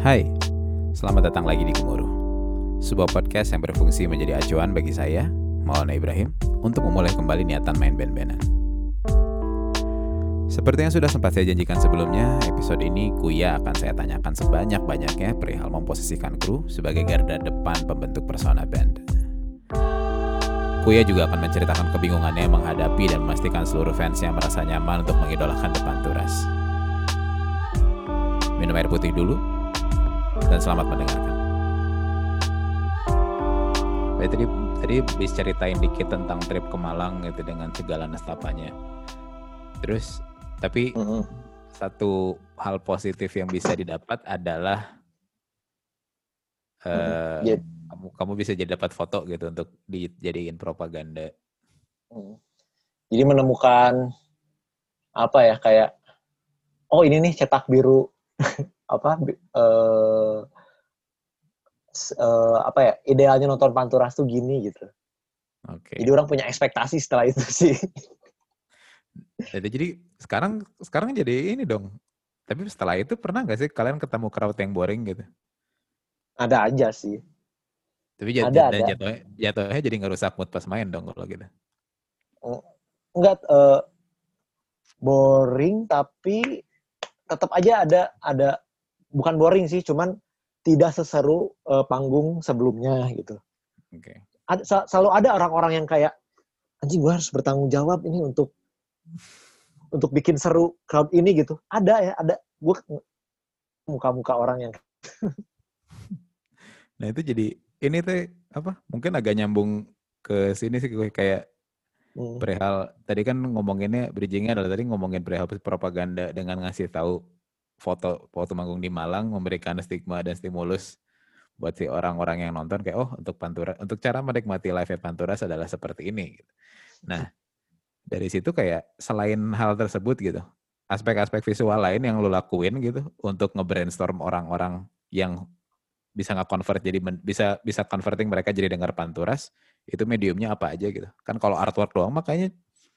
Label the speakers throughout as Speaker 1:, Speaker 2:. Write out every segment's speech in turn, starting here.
Speaker 1: Hai, selamat datang lagi di Gemuruh. Sebuah podcast yang berfungsi menjadi acuan bagi saya, Maulana Ibrahim, untuk memulai kembali niatan main band-bandan. Seperti yang sudah sempat saya janjikan sebelumnya, episode ini Kuya akan saya tanyakan sebanyak-banyaknya perihal memposisikan kru sebagai garda depan pembentuk persona band. Kuya juga akan menceritakan kebingungannya menghadapi dan memastikan seluruh fansnya merasa nyaman untuk mengidolakan depan turas. Minum air putih dulu, dan selamat mendengarkan. Baik, tadi tadi bisa ceritain dikit tentang trip ke Malang gitu dengan segala nestapanya. Terus tapi
Speaker 2: Mm -hmm.
Speaker 1: satu hal positif yang bisa didapat adalah uh,
Speaker 2: Yeah.
Speaker 1: kamu kamu bisa jadi dapat foto gitu untuk dijadiin propaganda.
Speaker 2: Mm. Jadi menemukan apa ya kayak oh ini nih cetak biru apa uh, uh, apa ya idealnya nonton Panturas tuh gini gitu.
Speaker 1: Oke.
Speaker 2: Jadi orang punya ekspektasi setelah itu sih.
Speaker 1: Jadi, jadi sekarang sekarang jadi ini dong. Tapi setelah itu pernah nggak sih kalian ketemu crowd yang boring gitu?
Speaker 2: Ada aja sih.
Speaker 1: Tapi jat,
Speaker 2: ada, ada.
Speaker 1: jatuhnya, jatuhnya jadi ngerusak mood pas main dong kalau gitu.
Speaker 2: Enggak uh, boring tapi tetap aja ada ada bukan boring sih, cuman tidak seseru uh, panggung sebelumnya gitu.
Speaker 1: Oke.
Speaker 2: Okay. Ada, selalu ada orang-orang yang kayak anjing gue harus bertanggung jawab ini untuk untuk bikin seru crowd ini gitu. Ada ya, ada gue muka-muka orang yang
Speaker 1: Nah itu jadi ini tuh apa? Mungkin agak nyambung ke sini sih gue kayak hmm. perihal tadi kan ngomonginnya bridgingnya adalah tadi ngomongin perihal propaganda dengan ngasih tahu foto foto manggung di Malang memberikan stigma dan stimulus buat si orang-orang yang nonton kayak oh untuk Pantura untuk cara menikmati live Panturas adalah seperti ini. Nah dari situ kayak selain hal tersebut gitu aspek-aspek visual lain yang lo lakuin gitu untuk nge-brainstorm orang-orang yang bisa nggak convert jadi bisa bisa converting mereka jadi dengar panturas itu mediumnya apa aja gitu kan kalau artwork doang makanya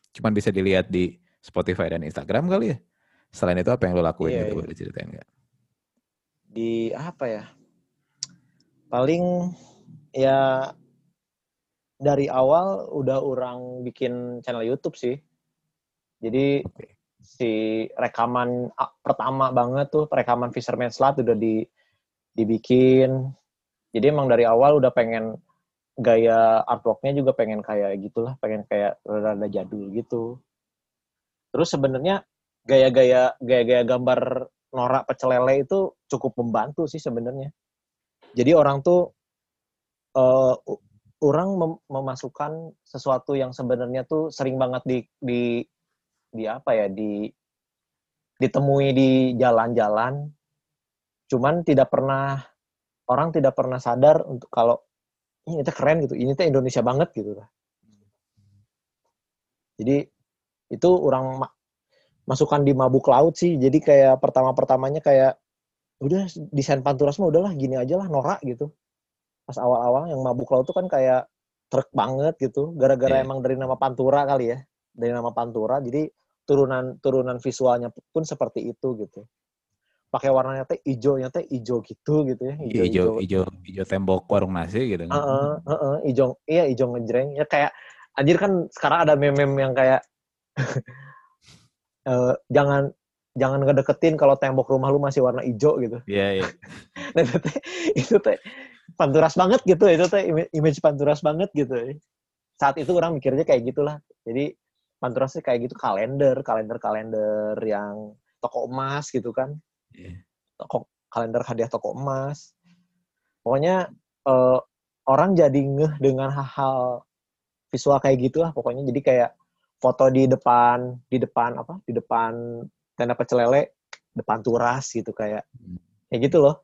Speaker 1: cuma bisa dilihat di Spotify dan Instagram kali ya selain itu apa yang lo lakuin
Speaker 2: iya,
Speaker 1: gitu
Speaker 2: iya.
Speaker 1: boleh ceritain nggak
Speaker 2: di apa ya paling ya dari awal udah orang bikin channel YouTube sih jadi okay. si rekaman pertama banget tuh rekaman Fisherman Slut udah di dibikin. Jadi emang dari awal udah pengen gaya artworknya juga pengen kayak gitulah, pengen kayak rada jadul gitu. Terus sebenarnya gaya-gaya gaya-gaya gambar norak pecelele itu cukup membantu sih sebenarnya. Jadi orang tuh uh, orang mem memasukkan sesuatu yang sebenarnya tuh sering banget di di di apa ya di ditemui di jalan-jalan. Cuman tidak pernah orang tidak pernah sadar untuk kalau ini tuh keren gitu ini tuh Indonesia banget gitu jadi itu orang ma masukkan di mabuk laut sih. Jadi kayak pertama pertamanya kayak udah desain panturas mah udahlah gini aja lah norak gitu. Pas awal-awal yang mabuk laut tuh kan kayak truk banget gitu. Gara-gara yeah. emang dari nama pantura kali ya. Dari nama pantura. Jadi turunan turunan visualnya pun seperti itu gitu. Pakai warnanya teh hijaunya teh hijau gitu gitu ya.
Speaker 1: Hijau hijau hijau, hijau tembok warung nasi gitu
Speaker 2: kan. Uh -uh, hijau iya hijau ngejreng. Ya kayak anjir kan sekarang ada meme-meme yang kayak uh, jangan jangan ngedeketin kalau tembok rumah lu masih warna hijau gitu.
Speaker 1: Iya yeah, iya. Yeah.
Speaker 2: nah, itu teh itu teh panturas banget gitu itu teh image panturas banget gitu. Saat itu orang mikirnya kayak gitulah. Jadi panturasnya kayak gitu kalender kalender kalender yang toko emas gitu kan.
Speaker 1: Yeah.
Speaker 2: toko kalender hadiah toko emas. Pokoknya uh, orang jadi ngeh dengan hal-hal visual kayak gitu lah pokoknya. Jadi kayak foto di depan di depan apa di depan tenda pecel lele depan turas gitu kayak kayak gitu loh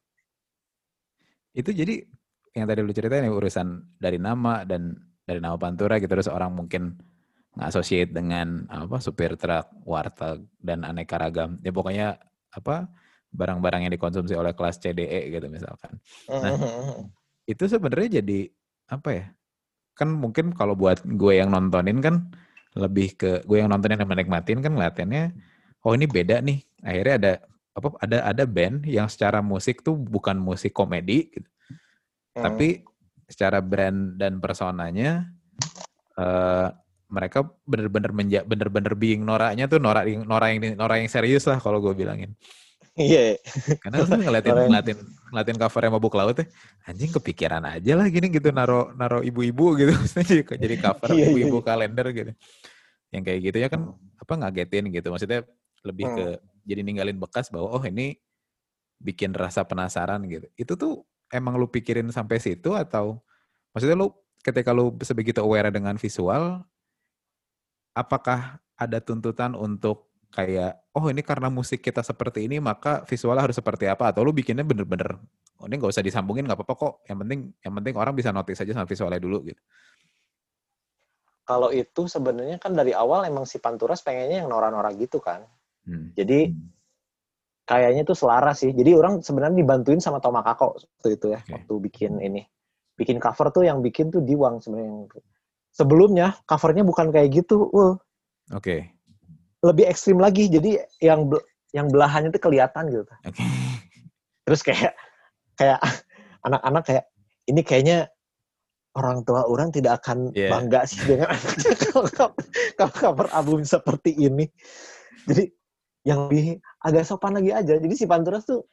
Speaker 1: itu jadi yang tadi lu ceritain ya urusan dari nama dan dari nama Pantura gitu terus orang mungkin ngasosiate dengan apa supir truk, warteg dan aneka ragam. Ya pokoknya apa barang-barang yang dikonsumsi oleh kelas CDE gitu misalkan. Nah, itu sebenarnya jadi apa ya? Kan mungkin kalau buat gue yang nontonin kan lebih ke gue yang nontonin dan menikmatin kan ngeliatinnya oh ini beda nih. Akhirnya ada apa ada ada band yang secara musik tuh bukan musik komedi gitu. Hmm. Tapi secara brand dan personanya uh, mereka bener-bener menja bener-bener being noranya tuh norak yang norak yang norak yang serius lah kalau gue bilangin.
Speaker 2: Iya.
Speaker 1: Karena lu ngeliatin ngeliatin ngeliatin covernya mabuk laut ya, anjing kepikiran aja lah gini gitu naro naro ibu-ibu gitu, jadi jadi cover iya, iya, ibu-ibu iya. kalender gitu. Yang kayak gitu ya kan apa ngagetin gitu, maksudnya lebih ke hmm. jadi ninggalin bekas bahwa oh ini bikin rasa penasaran gitu. Itu tuh emang lu pikirin sampai situ atau maksudnya lu ketika lu sebegitu aware dengan visual apakah ada tuntutan untuk kayak oh ini karena musik kita seperti ini maka visualnya harus seperti apa? Atau lu bikinnya bener-bener oh ini nggak usah disambungin nggak apa-apa kok. Yang penting yang penting orang bisa notice aja sama visualnya dulu gitu.
Speaker 2: Kalau itu sebenarnya kan dari awal emang si Panturas pengennya yang nora-nora gitu kan. Hmm. jadi kayaknya tuh selaras sih. Jadi orang sebenarnya dibantuin sama Toma Kako waktu itu ya okay. waktu bikin ini. Bikin cover tuh yang bikin tuh Diwang sebenarnya sebelumnya covernya bukan kayak gitu
Speaker 1: oke. okay
Speaker 2: lebih ekstrim lagi. Jadi yang yang belahannya itu kelihatan gitu. Okay. terus kayak kayak anak-anak kayak ini kayaknya orang tua orang tidak akan yeah. bangga sih dengan anaknya kalau cover album seperti ini. Jadi yang lebih agak sopan lagi aja. Jadi si Panturas tuh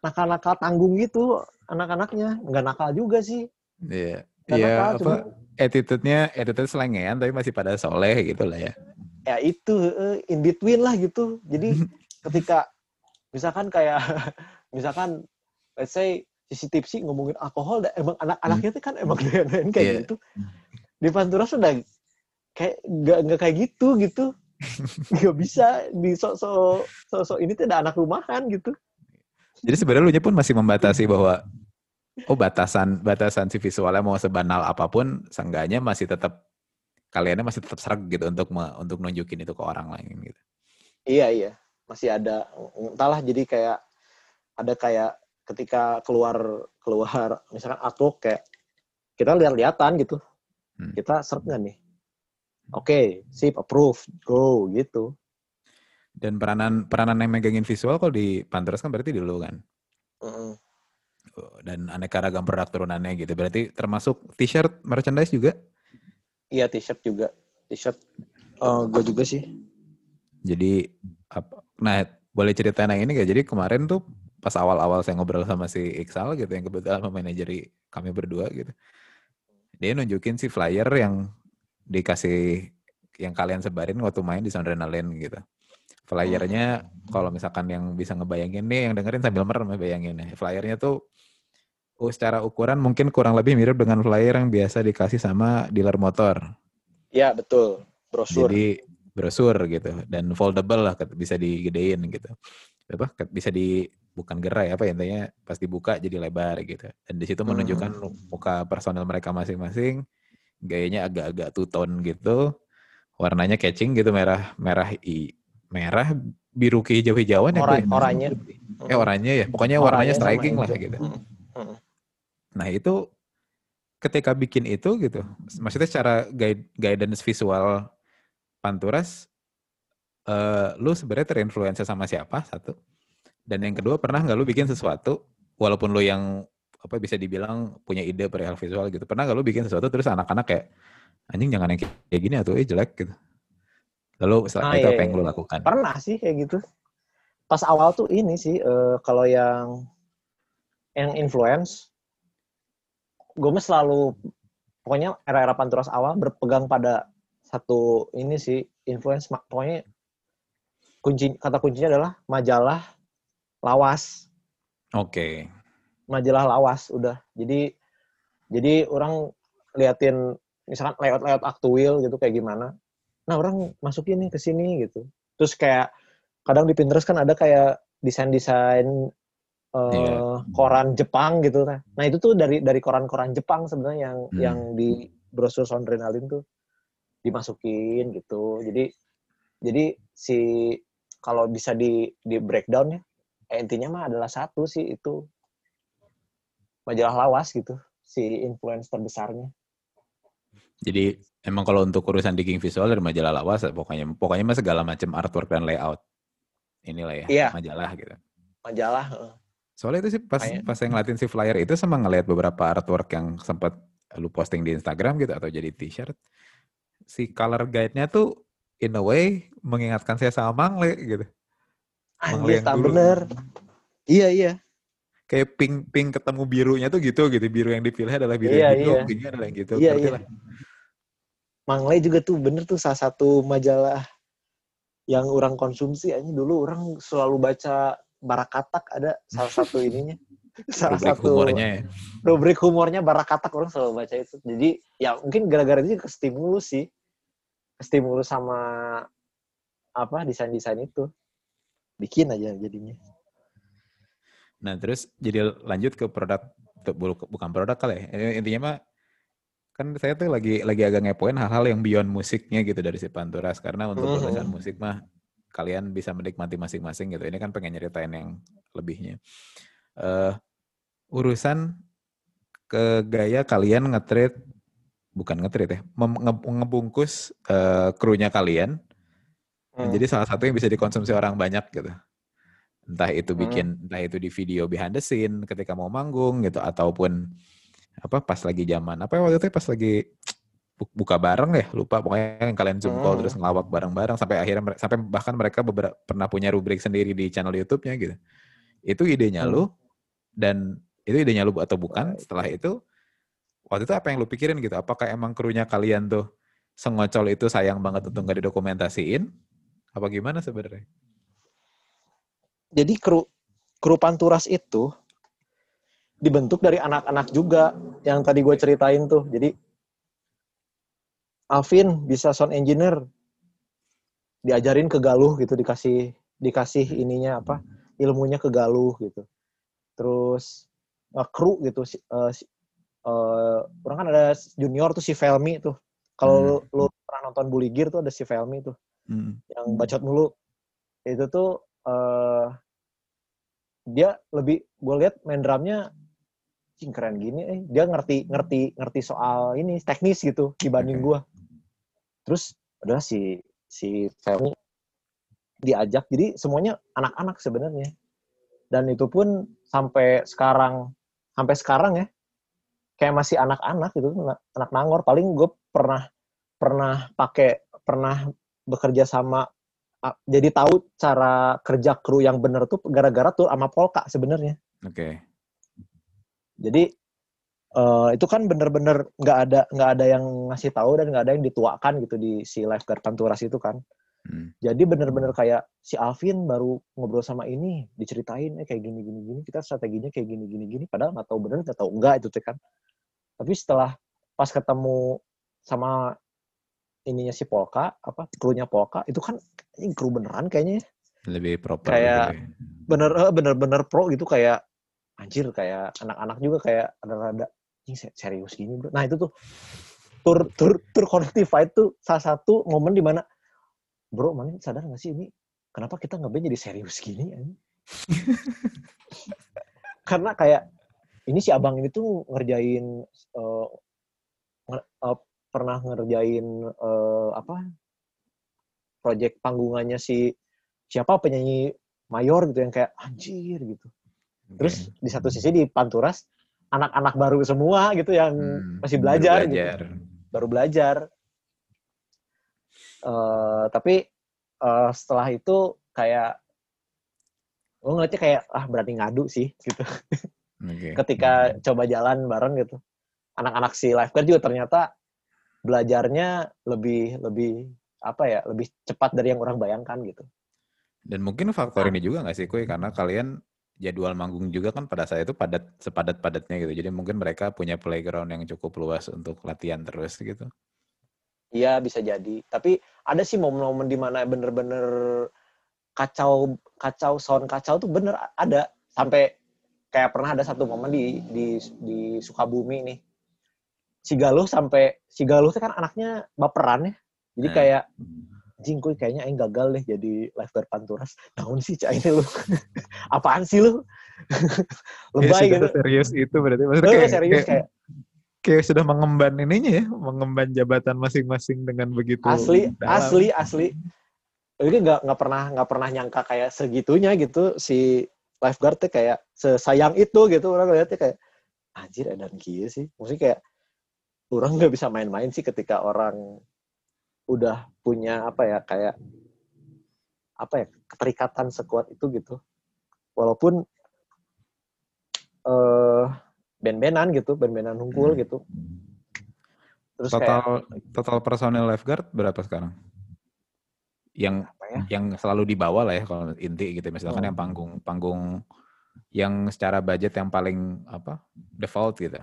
Speaker 2: nakal-nakal tanggung gitu anak-anaknya. Nggak nakal juga sih.
Speaker 1: Iya. Yeah. iya yeah, apa attitude-nya attitude selengean tapi masih pada soleh gitu lah ya
Speaker 2: ya itu in between lah gitu. Jadi ketika misalkan kayak misalkan let's say sisi tipsi ngomongin alkohol emang anak-anaknya itu kan emang doyan kayak yeah. gitu. Di Pantura sudah kayak nggak nggak kayak gitu gitu. Nggak bisa di sok-sok sok-sok ini tidak anak rumahan gitu.
Speaker 1: Jadi sebenarnya lu pun masih membatasi bahwa oh batasan batasan si visualnya mau sebanal apa pun seenggaknya masih tetap kaliannya masih tetap serak gitu untuk untuk nunjukin itu ke orang lain gitu.
Speaker 2: Iya iya. Masih ada entahlah jadi kayak ada kayak ketika keluar keluar misalkan artwork kayak kita lihat-lihatan gitu. Hmm. kita serp nggak nih? Oke okay, sip approve go gitu.
Speaker 1: Dan peranan peranan yang megangin visual kalau di Panteras kan berarti di lu kan? Mm -hmm. dan aneka ragam produk turunannya gitu. Berarti termasuk t-shirt merchandise juga
Speaker 2: Iya t-shirt juga. T-shirt uh, gue juga sih.
Speaker 1: Jadi apa? Nah boleh ceritain yang ini gak? Jadi kemarin tuh pas awal-awal saya ngobrol sama si Iksal gitu yang kebetulan memanajeri kami berdua gitu. Dia nunjukin si flyer yang dikasih yang kalian sebarin waktu main di Soundrenalin gitu. Flyernya kalau misalkan yang bisa ngebayangin nih yang dengerin sambil merem bayangin nih. Flyernya tuh secara ukuran mungkin kurang lebih mirip dengan flyer yang biasa dikasih sama dealer motor.
Speaker 2: Ya, betul. Brosur.
Speaker 1: Jadi brosur gitu dan foldable lah bisa digedein gitu. Apa? Bisa di bukan gerai apa ya intinya pas dibuka jadi lebar gitu. Dan di situ menunjukkan hmm. muka personel mereka masing-masing. Gayanya agak-agak two tone gitu. Warnanya catching gitu merah merah i merah biru ke hijau-hijauan
Speaker 2: ya. Ora, oranye.
Speaker 1: Eh oranye ya. Pokoknya warnanya striking lah gitu. Hmm. Hmm. Nah itu ketika bikin itu gitu, maksudnya secara guide, guidance visual Panturas, uh, lu sebenarnya terinfluensa sama siapa satu, dan yang kedua pernah nggak lu bikin sesuatu, walaupun lu yang apa bisa dibilang punya ide perihal visual gitu, pernah nggak lu bikin sesuatu terus anak-anak kayak anjing jangan yang kayak gini atau eh jelek gitu. Lalu setelah ah, itu iya, apa yang lu iya. lakukan?
Speaker 2: Pernah sih kayak gitu. Pas awal tuh ini sih uh, kalau yang yang influence gue mah selalu pokoknya era-era Panturas awal berpegang pada satu ini sih influence pokoknya kunci kata kuncinya adalah majalah lawas.
Speaker 1: Oke. Okay.
Speaker 2: Majalah lawas udah. Jadi jadi orang liatin misalkan layout-layout aktual gitu kayak gimana. Nah, orang masukin nih ke sini gitu. Terus kayak kadang di Pinterest kan ada kayak desain-desain uh, yeah. koran Jepang gitu. Nah itu tuh dari dari koran-koran Jepang sebenarnya yang hmm. yang di brosur Sondrenalin tuh dimasukin gitu. Jadi jadi si kalau bisa di di breakdown ya eh, intinya mah adalah satu sih itu majalah lawas gitu si influence terbesarnya.
Speaker 1: Jadi emang kalau untuk urusan digging visual dari majalah lawas pokoknya pokoknya mah segala macam artwork dan layout inilah ya yeah. majalah gitu.
Speaker 2: majalah.
Speaker 1: Soalnya itu sih pas pas saya ngeliatin si flyer itu sama ngeliat beberapa artwork yang sempat lu posting di Instagram gitu atau jadi t-shirt. Si color guide-nya tuh in a way mengingatkan saya sama Mangle gitu.
Speaker 2: Anjir, tak bener. Iya, iya.
Speaker 1: Kayak pink pink ketemu birunya tuh gitu gitu. Biru yang dipilih adalah biru iya, yang gitu, iya. pinknya adalah yang gitu.
Speaker 2: Iya, iya. Lah. Mangle juga tuh bener tuh salah satu majalah yang orang konsumsi aja dulu orang selalu baca Barakatak ada salah satu ininya.
Speaker 1: salah rubrik satu humornya ya.
Speaker 2: Rubrik humornya Barakatak orang selalu baca itu. Jadi ya mungkin gara-gara itu kestimulus sih. Kestimulus sama apa desain-desain itu. Bikin aja jadinya.
Speaker 1: Nah, terus jadi lanjut ke produk bukan produk kali ya. Intinya mah kan saya tuh lagi lagi agak ngepoin hal-hal yang beyond musiknya gitu dari si Panturas karena untuk mm -hmm. musik mah kalian bisa menikmati masing-masing gitu. Ini kan pengen nyeritain yang lebihnya. Uh, urusan ke gaya kalian ngetrit bukan ngetrit ya, nge ngebungkus uh, krunya kalian hmm. jadi salah satu yang bisa dikonsumsi orang banyak gitu. Entah itu hmm. bikin, hmm. entah itu di video behind the scene ketika mau manggung gitu, ataupun apa pas lagi zaman apa waktu itu pas lagi buka bareng ya lupa. Pokoknya yang kalian zoom call hmm. terus ngelawak bareng-bareng sampai akhirnya sampai bahkan mereka beberapa pernah punya rubrik sendiri di channel YouTube-nya gitu. Itu idenya hmm. lu dan itu idenya lu atau bukan setelah itu waktu itu apa yang lu pikirin gitu? Apakah emang krunya kalian tuh sengocol itu sayang banget untuk nggak didokumentasiin? Apa gimana sebenarnya?
Speaker 2: Jadi kru kru Panturas itu dibentuk dari anak-anak juga yang tadi gue ceritain tuh. Jadi Alvin bisa sound engineer. Diajarin ke Galuh gitu dikasih dikasih ininya apa ilmunya ke Galuh gitu. Terus uh, kru gitu uh, uh, orang kan ada junior tuh si Felmi tuh. Kalau hmm. lu, pernah nonton Bully Gear tuh ada si Felmi tuh hmm. yang bacot mulu. Itu tuh uh, dia lebih gue lihat main drumnya cing keren gini eh. Dia ngerti ngerti ngerti soal ini teknis gitu dibanding gue terus adalah si si Femi diajak jadi semuanya anak-anak sebenarnya dan itu pun sampai sekarang sampai sekarang ya kayak masih anak-anak gitu anak nangor paling gue pernah pernah pakai pernah bekerja sama jadi tahu cara kerja kru yang bener tuh gara-gara tuh sama Polka sebenarnya.
Speaker 1: Oke. Okay.
Speaker 2: Jadi Uh, itu kan bener-bener nggak -bener ada nggak ada yang ngasih tahu dan nggak ada yang dituakan gitu di si lifeguard Panturas itu kan. Hmm. Jadi bener-bener kayak si Alvin baru ngobrol sama ini diceritain eh kayak gini gini gini kita strateginya kayak gini gini gini padahal nggak tahu bener nggak tahu enggak itu kan. Tapi setelah pas ketemu sama ininya si Polka apa krunya Polka itu kan ini kru beneran kayaknya. Ya.
Speaker 1: Lebih proper.
Speaker 2: Kayak gitu. bener eh, bener-bener pro gitu kayak anjir kayak anak-anak juga kayak ada-ada ini serius gini bro. Nah itu tuh tur tur tur connectified tuh salah satu momen di mana bro mana sadar gak sih ini kenapa kita ngeband jadi serius gini ya? Karena kayak ini si abang ini tuh ngerjain uh, uh, pernah ngerjain uh, apa project panggungannya si siapa penyanyi mayor gitu yang kayak anjir gitu. Terus di satu sisi di Panturas anak-anak baru semua gitu yang hmm, masih belajar, baru belajar. Gitu. Baru belajar. Uh, tapi uh, setelah itu kayak gue ngeliatnya kayak ah berani ngadu sih gitu. Okay. Ketika hmm. coba jalan bareng gitu. Anak-anak si lifeguard juga ternyata belajarnya lebih lebih apa ya lebih cepat dari yang orang bayangkan gitu.
Speaker 1: Dan mungkin faktor ini juga nggak sih kue karena kalian jadwal manggung juga kan pada saat itu padat sepadat-padatnya gitu. Jadi mungkin mereka punya playground yang cukup luas untuk latihan terus gitu.
Speaker 2: Iya bisa jadi. Tapi ada sih momen-momen di mana bener-bener kacau kacau sound kacau tuh bener ada sampai kayak pernah ada satu momen di di di Sukabumi nih. Si Galuh sampai si Galuh kan anaknya baperan ya. Jadi nah. kayak anjing gue kayaknya aing gagal deh jadi lifeguard panturas. Tahun sih cah ini lu? Apaan sih lu?
Speaker 1: Lebay ya, gitu. serius itu berarti. Maksudnya kayak, serius kayak, kayak kayak sudah mengemban ininya ya mengemban jabatan masing-masing dengan begitu
Speaker 2: asli dalam. asli asli. Ini nggak nggak pernah nggak pernah nyangka kayak segitunya gitu si lifeguard tuh kayak sesayang itu gitu. Orang lihatnya kayak anjir edan kia sih. Maksudnya kayak orang nggak bisa main-main sih ketika orang udah punya apa ya kayak apa ya keterikatan sekuat itu gitu walaupun uh, ben-benan gitu ben-benan hunkul hmm. gitu
Speaker 1: terus total kayak, total personil lifeguard berapa sekarang yang ya? yang selalu dibawa lah ya kalau inti gitu misalkan oh. yang panggung panggung yang secara budget yang paling apa default gitu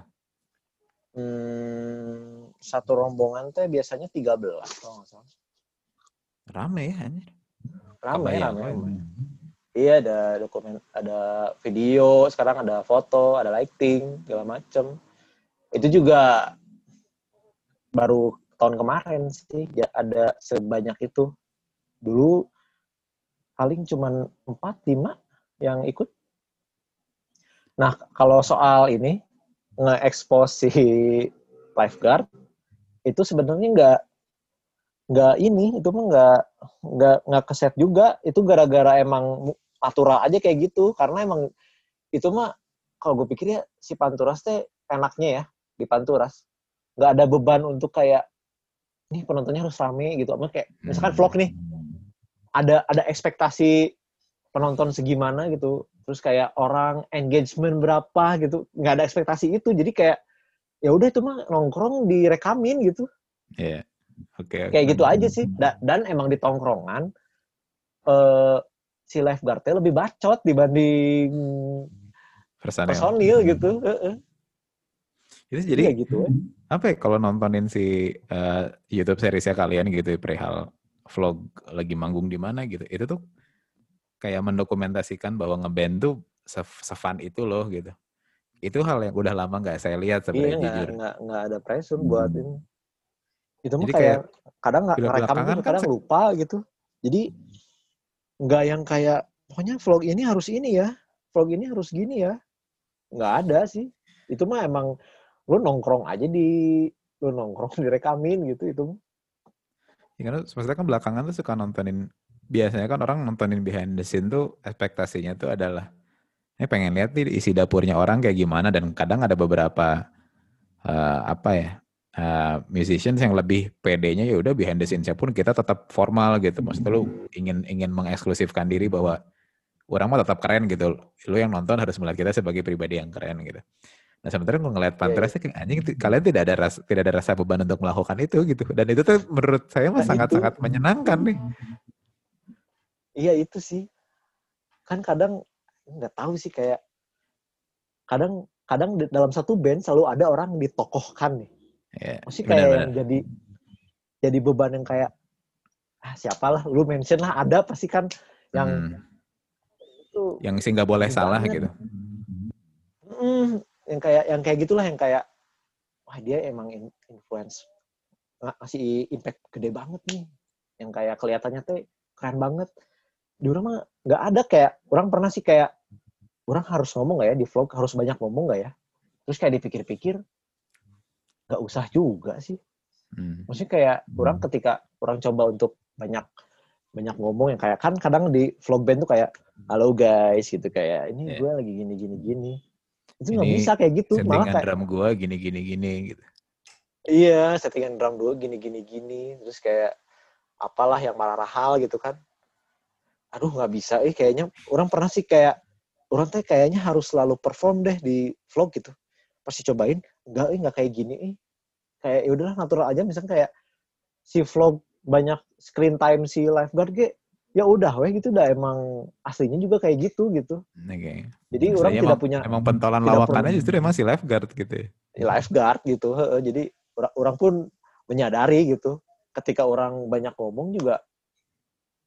Speaker 2: hmm, satu rombongan teh biasanya 13 kalau nggak salah.
Speaker 1: Rame ya anjir.
Speaker 2: Rame rame, rame. iya ada dokumen ada video sekarang ada foto ada lighting segala macem. Itu juga baru tahun kemarin sih ya ada sebanyak itu. Dulu paling cuman 4 5 yang ikut. Nah, kalau soal ini nge-expose si lifeguard itu sebenarnya nggak nggak ini itu mah nggak nggak nggak keset juga. Itu gara-gara emang aturan aja kayak gitu. Karena emang itu mah kalau gue pikir ya si Panturas teh enaknya ya di Panturas nggak ada beban untuk kayak nih penontonnya harus rame gitu. Apa kayak misalkan vlog nih ada ada ekspektasi penonton segimana gitu. Terus kayak orang engagement berapa gitu. Nggak ada ekspektasi itu. Jadi kayak ya udah itu mah nongkrong direkamin gitu
Speaker 1: Iya. Yeah. Oke. Okay,
Speaker 2: kayak gitu aja sih da dan emang di tongkrongan uh, si lifeguardnya lebih bacot dibanding personil, personil gitu
Speaker 1: itu jadi ya gitu ya. apa ya kalau nontonin si uh, YouTube seriesnya kalian gitu perihal vlog lagi manggung di mana gitu itu tuh kayak mendokumentasikan bahwa ngeband tuh sefun itu loh gitu itu hal yang udah lama nggak saya lihat sebenarnya
Speaker 2: iya, jujur. nggak nggak ada pressure hmm. buat ini. Itu mah kayak, kayak kadang nggak rekam kan kadang kan lupa gitu. Jadi nggak yang kayak pokoknya vlog ini harus ini ya vlog ini harus gini ya. Nggak ada sih. Itu mah emang lu nongkrong aja di lu nongkrong direkamin gitu itu
Speaker 1: Ya, karena maksudnya kan belakangan tuh suka nontonin biasanya kan orang nontonin behind the scene tuh ekspektasinya tuh adalah ini pengen lihat nih isi dapurnya orang kayak gimana dan kadang ada beberapa uh, apa ya uh, musicians yang lebih pedenya ya udah behind the scene pun kita tetap formal gitu maksudnya lu ingin ingin mengeksklusifkan diri bahwa orang mah tetap keren gitu lu yang nonton harus melihat kita sebagai pribadi yang keren gitu Nah sementara gue ngeliat Panteras yeah. kayak anjing kalian tidak ada rasa tidak ada rasa beban untuk melakukan itu gitu. Dan itu tuh menurut saya mah sangat-sangat sangat menyenangkan nih.
Speaker 2: Iya itu sih. Kan kadang nggak tahu sih kayak kadang kadang dalam satu band selalu ada orang ditokohkan nih. Yeah, Masih kayak bener -bener. yang jadi jadi beban yang kayak ah siapalah lu mention lah ada pasti kan yang hmm.
Speaker 1: itu yang sih nggak boleh salah banget. gitu.
Speaker 2: Hmm, yang kayak yang kayak gitulah yang kayak wah dia emang influence ngasih impact gede banget nih yang kayak kelihatannya tuh keren banget di orang mah nggak ada kayak orang pernah sih kayak orang harus ngomong nggak ya di vlog? Harus banyak ngomong nggak ya? Terus kayak dipikir-pikir nggak usah juga sih. Hmm. maksudnya kayak orang ketika orang coba untuk banyak banyak ngomong yang kayak kan kadang di vlog band tuh kayak halo guys gitu kayak ini yeah. gue lagi gini gini gini. Itu nggak bisa kayak gitu
Speaker 1: malah kayak drum gue gini gini gini gitu.
Speaker 2: Iya settingan drum gue gini gini gini. Terus kayak apalah yang malah hal gitu kan. Aduh nggak bisa. Eh kayaknya orang pernah sih kayak orang teh kayaknya harus selalu perform deh di vlog gitu pasti cobain enggak eh nggak kayak gini eh kayak ya udahlah natural aja misalnya kayak si vlog banyak screen time si lifeguard ge ya udah weh gitu udah emang aslinya juga kayak gitu gitu. Okay. Jadi Maksudnya orang emang, tidak punya
Speaker 1: emang pentolan lawakannya justru emang si lifeguard gitu. Ya,
Speaker 2: ya lifeguard gitu. Jadi orang, orang pun menyadari gitu. Ketika orang banyak ngomong juga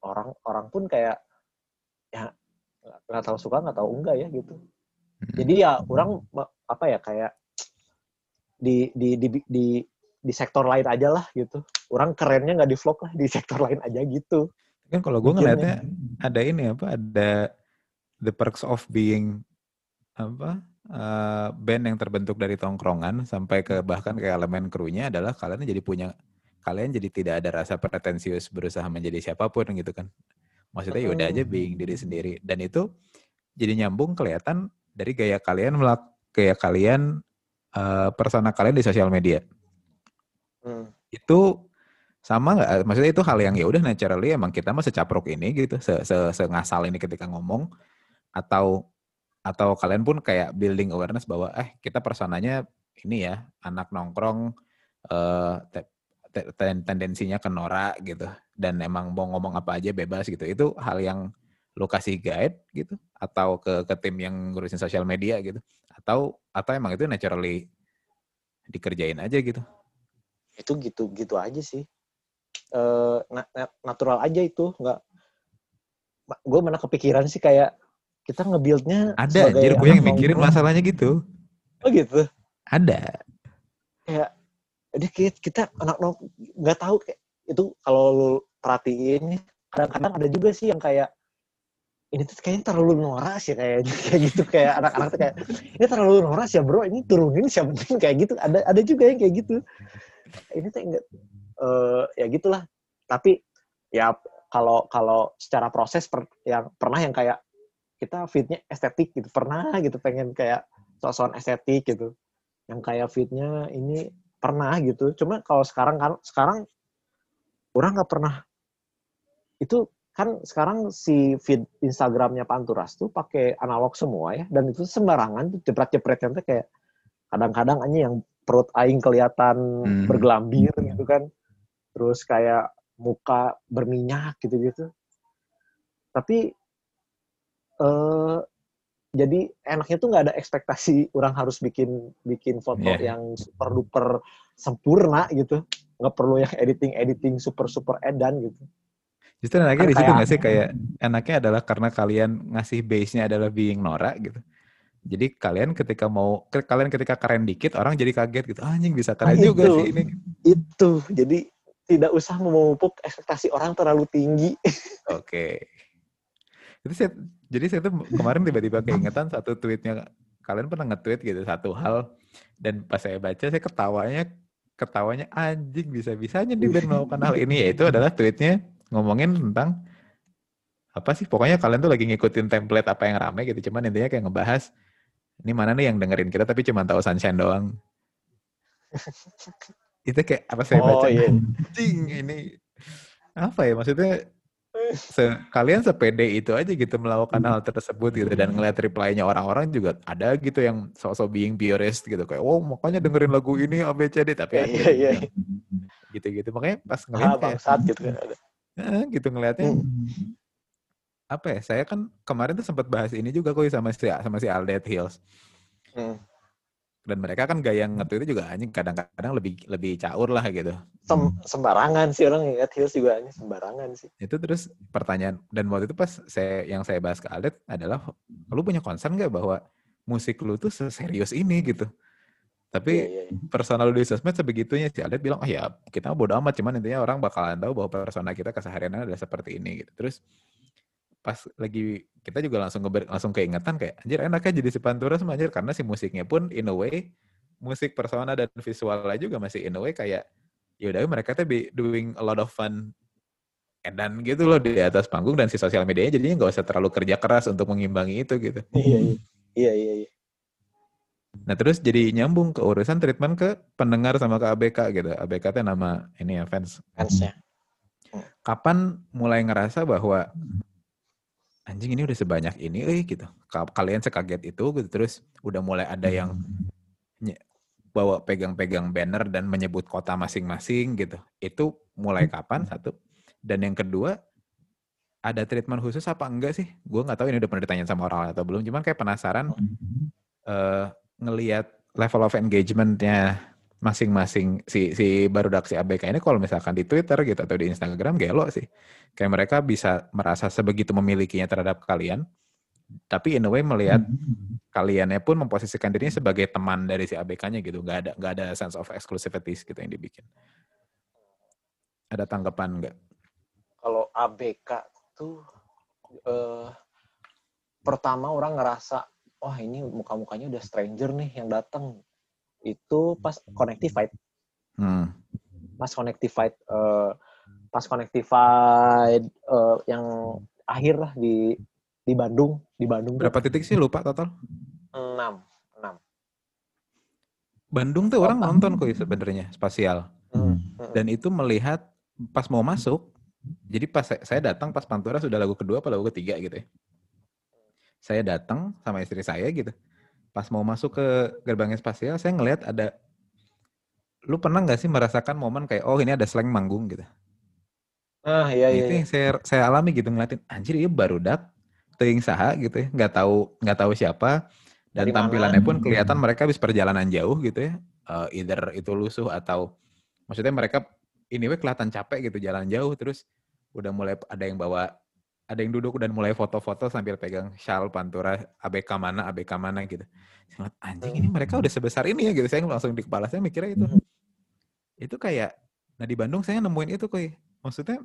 Speaker 2: orang orang pun kayak ya nggak tahu suka nggak tahu enggak ya gitu. Hmm. Jadi ya orang apa ya kayak di di di di di sektor lain aja lah gitu. Orang kerennya nggak di vlog lah di sektor lain aja gitu.
Speaker 1: Kan kalau gue ngeliatnya ada ini apa, ada the perks of being apa uh, band yang terbentuk dari tongkrongan sampai ke bahkan ke elemen krunya adalah kalian jadi punya kalian jadi tidak ada rasa pretensius berusaha menjadi siapa pun gitu kan maksudnya yaudah aja being diri sendiri dan itu jadi nyambung kelihatan dari gaya kalian melak gaya kalian uh, persona kalian di sosial media. Hmm. Itu sama nggak? Maksudnya itu hal yang ya udah naturally emang kita mah secapruk ini gitu, se, se, se ngasal ini ketika ngomong atau atau kalian pun kayak building awareness bahwa eh kita personanya ini ya anak nongkrong uh, tendensinya ke norak gitu. Dan emang mau ngomong apa aja bebas gitu. Itu hal yang lo kasih guide gitu. Atau ke ke tim yang ngurusin sosial media gitu. Atau atau emang itu naturally dikerjain aja gitu.
Speaker 2: Itu gitu gitu aja sih. E, na natural aja itu. Nggak gue mana kepikiran sih kayak kita ngebuildnya
Speaker 1: ada jadi gue yang mikirin masalahnya gitu.
Speaker 2: Oh gitu?
Speaker 1: Ada.
Speaker 2: Kayak jadi kita anak nggak tahu kayak itu kalau lu perhatiin kadang-kadang ada juga sih yang kayak ini tuh kayaknya terlalu noras ya kayak kayak gitu kayak anak-anak kayak ini terlalu noras ya bro ini turunin siapa penting kayak gitu. Ada ada juga yang kayak gitu. Ini tuh enggak uh, ya gitulah. Tapi ya kalau kalau secara proses per, yang pernah yang kayak kita fitnya estetik gitu pernah gitu pengen kayak sosokan estetik gitu. Yang kayak fitnya ini pernah gitu. Cuma kalau sekarang kan sekarang orang nggak pernah. Itu kan sekarang si feed Instagramnya Panturas tuh pakai analog semua ya. Dan itu sembarangan tuh jepret-jepretnya tuh kayak kadang-kadang aja yang perut aing kelihatan hmm. bergelambir gitu kan. Terus kayak muka berminyak gitu-gitu. Tapi eh jadi enaknya tuh nggak ada ekspektasi orang harus bikin bikin foto yeah. yang super duper sempurna gitu nggak perlu yang editing editing super super edan gitu
Speaker 1: Justru enaknya di situ nggak sih kayak enaknya adalah karena kalian ngasih base-nya adalah being Nora gitu. Jadi kalian ketika mau kalian ketika keren dikit orang jadi kaget gitu. Ah, anjing bisa keren nah, juga
Speaker 2: itu,
Speaker 1: sih ini.
Speaker 2: Itu. Jadi tidak usah memupuk ekspektasi orang terlalu tinggi.
Speaker 1: Oke. Okay. Itu saya, jadi saya tuh kemarin tiba-tiba keingetan satu tweetnya. Kalian pernah nge-tweet gitu satu hal dan pas saya baca saya ketawanya ketawanya anjing bisa-bisanya di band melakukan hal ini. Yaitu adalah tweetnya ngomongin tentang apa sih pokoknya kalian tuh lagi ngikutin template apa yang rame gitu cuman intinya kayak ngebahas ini mana nih yang dengerin kita tapi cuma tahu sunshine doang. Itu kayak apa saya oh, baca iya. anjing ini apa ya maksudnya se kalian sepede itu aja gitu melakukan hal tersebut gitu dan ngeliat reply-nya orang-orang juga ada gitu yang sosok being purist gitu kayak oh makanya dengerin lagu ini ABCD tapi iya, ada iya, iya. gitu-gitu makanya pas ngeliat ah, saat gitu kan ada gitu ngelihatnya. Hmm. Apa ya? Saya kan kemarin tuh sempat bahas ini juga kok sama si sama si Aldet Hills. Hmm. Dan mereka kan gaya nge itu juga anjing kadang-kadang lebih lebih caur lah gitu.
Speaker 2: Sem sembarangan sih orang ngeliat Hills juga anjing sembarangan sih.
Speaker 1: Itu terus pertanyaan dan waktu itu pas saya yang saya bahas ke Aldet adalah lu punya concern gak bahwa musik lu tuh serius ini gitu? Tapi yeah, yeah, yeah. personal di sosmed sebegitunya sih. Adet bilang, oh ya kita bodo amat. Cuman intinya orang bakalan tahu bahwa persona kita keseharian adalah seperti ini gitu. Terus pas lagi kita juga langsung ngeber, langsung keingetan kayak anjir enaknya jadi si Pantura sama anjir karena si musiknya pun in a way musik persona dan visualnya juga masih in a way kayak ya udah mereka tuh be doing a lot of fun dan gitu loh di atas panggung dan si sosial medianya jadinya nggak usah terlalu kerja keras untuk mengimbangi itu gitu.
Speaker 2: Iya iya iya iya. iya.
Speaker 1: Nah terus jadi nyambung ke urusan treatment ke pendengar sama ke ABK gitu. ABK itu nama ini ya fans. Fans ya. Kapan mulai ngerasa bahwa anjing ini udah sebanyak ini, eh gitu. Kalian sekaget itu gitu. Terus udah mulai ada yang bawa pegang-pegang banner dan menyebut kota masing-masing gitu. Itu mulai kapan satu? Dan yang kedua, ada treatment khusus apa enggak sih? Gue nggak tahu ini udah pernah ditanya sama orang atau belum. Cuman kayak penasaran. Uh, ngelihat level of engagementnya masing-masing si si baru daksi ABK ini kalau misalkan di Twitter gitu atau di Instagram gelo sih. Kayak mereka bisa merasa sebegitu memilikinya terhadap kalian. Tapi in a way melihat hmm. kaliannya pun memposisikan dirinya sebagai teman dari si ABK-nya gitu. Gak ada gak ada sense of exclusivity gitu yang dibikin. Ada tanggapan nggak?
Speaker 2: Kalau ABK tuh uh, pertama orang ngerasa wah ini muka-mukanya udah stranger nih yang datang itu pas connectified hmm. pas connectified uh, pas connectified uh, yang akhir lah di di Bandung di Bandung
Speaker 1: berapa titik sih? Lupa total.
Speaker 2: Enam enam.
Speaker 1: Bandung tuh orang nonton kok sebenarnya spasial. Hmm. Hmm. dan itu melihat pas mau masuk jadi pas saya datang pas Pantura sudah lagu kedua atau lagu ketiga gitu ya. Saya datang sama istri saya gitu pas mau masuk ke gerbangnya spasial saya ngelihat ada lu pernah nggak sih merasakan momen kayak oh ini ada slang manggung gitu.
Speaker 2: Ah iya iya
Speaker 1: itu yang saya saya alami gitu ngeliatin anjir iya baru dak teing saha gitu ya. Nggak tahu nggak tahu siapa. Dan Dari tampilannya mana? pun kelihatan mereka habis perjalanan jauh gitu ya. Uh, either itu lusuh atau maksudnya mereka ini we kelihatan capek gitu jalan jauh terus udah mulai ada yang bawa ada yang duduk dan mulai foto-foto sambil pegang shawl pantura ABK mana ABK mana gitu. Sangat anjing ini mereka udah sebesar ini ya gitu. Saya langsung di kepala saya mikirnya itu. Hmm. Itu kayak nah di Bandung saya nemuin itu kok. Maksudnya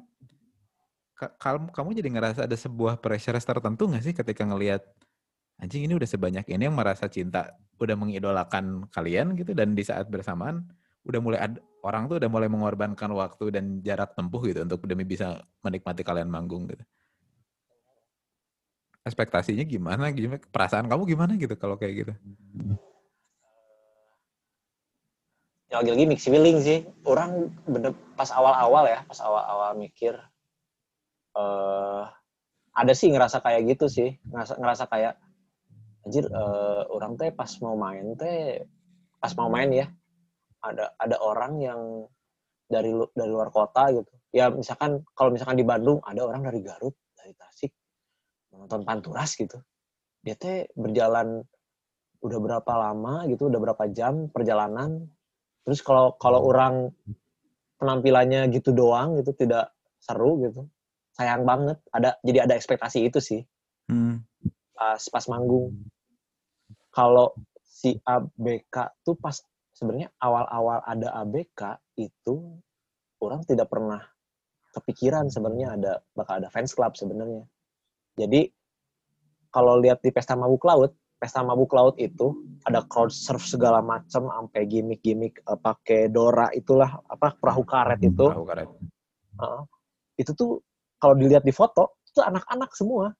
Speaker 1: kamu kamu jadi ngerasa ada sebuah pressure tertentu nggak sih ketika ngelihat anjing ini udah sebanyak ini yang merasa cinta, udah mengidolakan kalian gitu dan di saat bersamaan udah mulai ada, orang tuh udah mulai mengorbankan waktu dan jarak tempuh gitu untuk demi bisa menikmati kalian manggung gitu ekspektasinya gimana gimana perasaan kamu gimana gitu kalau kayak gitu?
Speaker 2: Ya lagi-lagi mix feeling sih. Orang bener pas awal-awal ya pas awal-awal mikir uh, ada sih ngerasa kayak gitu sih. Ngerasa ngerasa kayak anjir uh, orang teh pas mau main teh pas mau main ya ada ada orang yang dari dari luar kota gitu. Ya misalkan kalau misalkan di Bandung ada orang dari Garut dari Tasik nonton Panturas gitu. Dia teh berjalan udah berapa lama gitu udah berapa jam perjalanan. Terus kalau kalau hmm. orang penampilannya gitu doang gitu tidak seru gitu sayang banget. Ada jadi ada ekspektasi itu sih. Hmm. pas pas manggung. Kalau si ABK tuh pas sebenarnya awal-awal ada ABK itu orang tidak pernah kepikiran sebenarnya ada bakal ada fans club sebenarnya jadi kalau lihat di pesta mabuk laut, pesta mabuk laut itu ada crowd surf segala macam, sampai gimmick-gimmick uh, pakai Dora itulah apa perahu karet hmm, itu. Perahu karet. Uh, itu tuh kalau dilihat di foto itu anak-anak semua.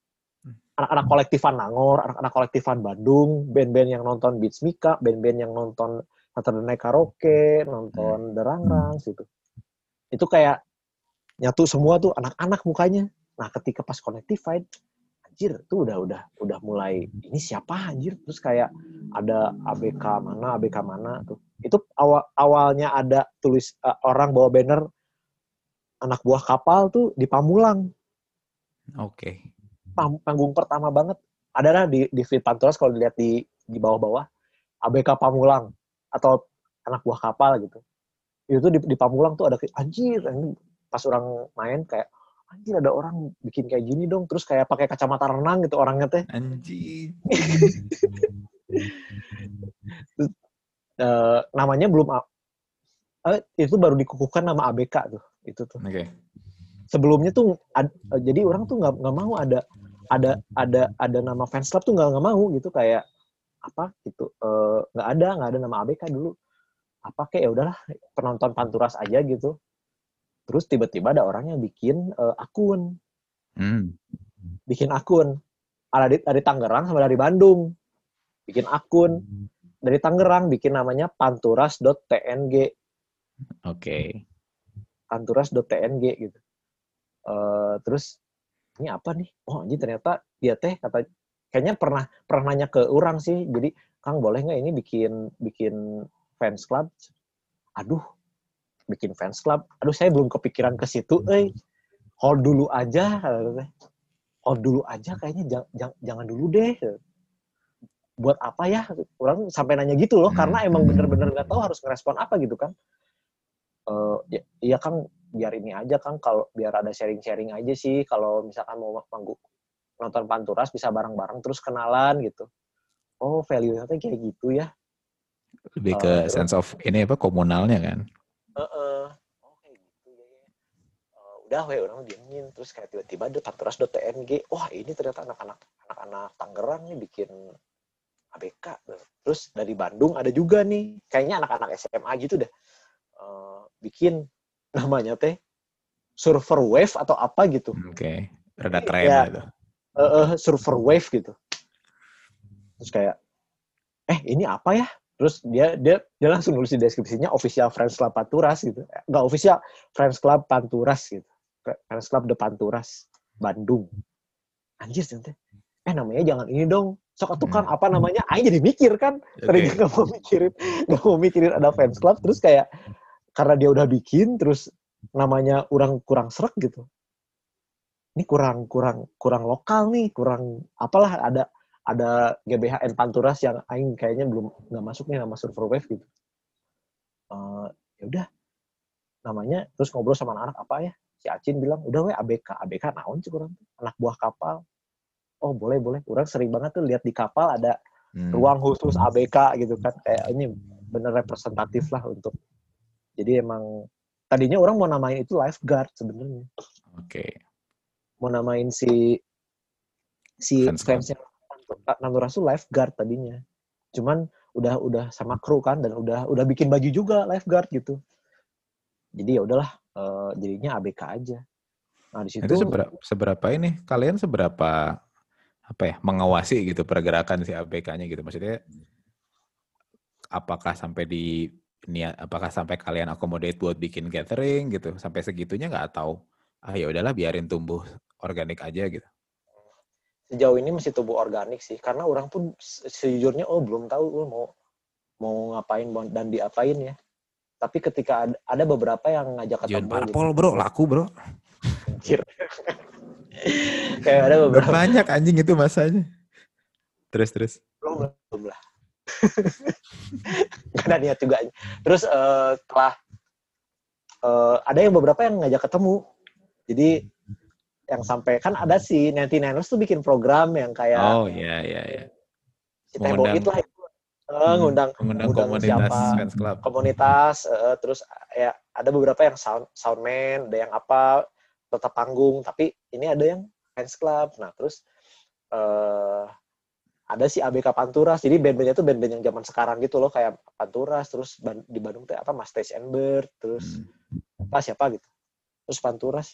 Speaker 2: Hmm. Anak-anak kolektifan Nangor, anak-anak kolektifan Bandung, band-band yang nonton Beats Mika, band-band yang nonton Saturday Karaoke, nonton hmm. Derangrang gitu. Itu kayak nyatu semua tuh anak-anak mukanya. Nah, ketika pas Connectified, anjir tuh udah udah udah mulai ini siapa anjir? Terus kayak ada ABK mana ABK mana tuh. Itu awal awalnya ada tulis uh, orang bawa banner anak buah kapal tuh di Pamulang.
Speaker 1: Oke. Okay.
Speaker 2: panggung pertama banget. Ada lah di di feed Panturas kalau dilihat di di bawah-bawah ABK Pamulang atau anak buah kapal gitu. Itu di, di Pamulang tuh ada anjir pas orang main kayak anjir ada orang bikin kayak gini dong terus kayak pakai kacamata renang gitu orangnya teh.
Speaker 1: Anjir
Speaker 2: uh, namanya belum uh, itu baru dikukuhkan nama ABK tuh itu tuh.
Speaker 1: Okay.
Speaker 2: sebelumnya tuh ad, uh, jadi orang tuh nggak nggak mau ada ada ada ada nama fans club tuh nggak nggak mau gitu kayak apa gitu nggak uh, ada nggak ada nama ABK dulu. Apa kayak ya udahlah penonton panturas aja gitu Terus tiba-tiba ada orang yang bikin uh, akun. Hmm. Bikin akun. Ada di, dari Tangerang sama dari Bandung. Bikin akun. Dari Tangerang bikin namanya panturas.tng.
Speaker 1: Oke. Okay.
Speaker 2: Panturas.tng gitu. Uh, terus ini apa nih? Oh ini ternyata dia teh kata kayaknya pernah pernah nanya ke orang sih. Jadi Kang boleh nggak ini bikin bikin fans club? Aduh, bikin fans club. Aduh saya belum kepikiran ke situ, eh. Hold dulu aja. Hold dulu aja kayaknya jangan, jangan, jangan dulu deh. Buat apa ya? Orang sampai nanya gitu loh, karena emang bener-bener nggak tahu harus ngerespon apa gitu kan. Uh, ya, iya kan biar ini aja kan kalau biar ada sharing-sharing aja sih kalau misalkan mau manggung nonton panturas bisa bareng-bareng terus kenalan gitu. Oh value-nya kayak gitu ya.
Speaker 1: Lebih ke uh, sense of ini apa komunalnya kan?
Speaker 2: uh, oh kayak gitu ya, ya. Uh, udah weh orang diemin. Terus kayak tiba-tiba ada faktoras.tng wah ini ternyata anak-anak anak-anak Tangerang nih bikin ABK terus dari Bandung ada juga nih. Kayaknya anak-anak SMA gitu deh. Uh, bikin namanya teh server wave atau apa gitu.
Speaker 1: Oke okay. rada keren ya, itu.
Speaker 2: Uh, uh, surfer wave gitu. Terus kayak eh ini apa ya? Terus dia dia dia langsung nulis di deskripsinya official Friends Club Panturas gitu. Nggak official Friends Club Panturas gitu Friends Club de Panturas Bandung. Anjir nanti eh namanya jangan ini dong. Sok atuh kan hmm. apa namanya? Aja jadi mikir kan? Okay. tadinya nggak mau mikirin nggak mau mikirin ada fans club terus kayak karena dia udah bikin terus namanya orang kurang serak gitu. Ini kurang kurang kurang lokal nih kurang apalah ada ada GBHN Panturas yang aing kayaknya belum nggak masuk nih nama wave gitu. Uh, ya udah. Namanya terus ngobrol sama anak-anak apa ya si Acin bilang udah we ABK ABK naon sih kurang anak buah kapal oh boleh boleh orang sering banget tuh lihat di kapal ada hmm. ruang khusus ABK gitu kan kayak ini bener representatif lah untuk jadi emang tadinya orang mau namain itu lifeguard sebenarnya
Speaker 1: oke okay.
Speaker 2: mau namain si si fansnya Nanura tuh lifeguard tadinya. Cuman udah udah sama kru kan dan udah udah bikin baju juga lifeguard gitu. Jadi ya udahlah uh, jadinya ABK aja.
Speaker 1: Nah di situ seberapa, seberapa ini kalian seberapa apa ya mengawasi gitu pergerakan si ABK-nya gitu? Maksudnya apakah sampai di niat apakah sampai kalian accommodate buat bikin gathering gitu? Sampai segitunya nggak atau ah ya udahlah biarin tumbuh organik aja gitu?
Speaker 2: Sejauh ini masih tubuh organik sih karena orang pun sejujurnya oh belum tahu oh, mau mau ngapain dan diapain ya tapi ketika ada, ada beberapa yang ngajak ketemu
Speaker 1: Jangan parpol gitu. bro. Laku bro.
Speaker 2: Anjir. kayak ada beberapa
Speaker 1: banyak anjing itu masanya. Terus terus.
Speaker 2: Belum belum lah. Karena niat juga. Terus uh, setelah uh, ada yang beberapa yang ngajak ketemu. Jadi yang sampai kan ada si Nanti Niners tuh bikin program yang kayak
Speaker 1: oh iya iya iya.
Speaker 2: si Tebo itu lah itu uh, ngundang
Speaker 1: ngundang komunitas siapa, fans club.
Speaker 2: Komunitas uh, terus ya ada beberapa yang sound soundman ada yang apa tetap panggung tapi ini ada yang fans club. Nah terus uh, ada si ABK Panturas jadi band-bandnya tuh band-band yang zaman sekarang gitu loh kayak Panturas terus di Bandung tuh apa Mas Stage and Bird terus hmm. apa siapa gitu. Terus Panturas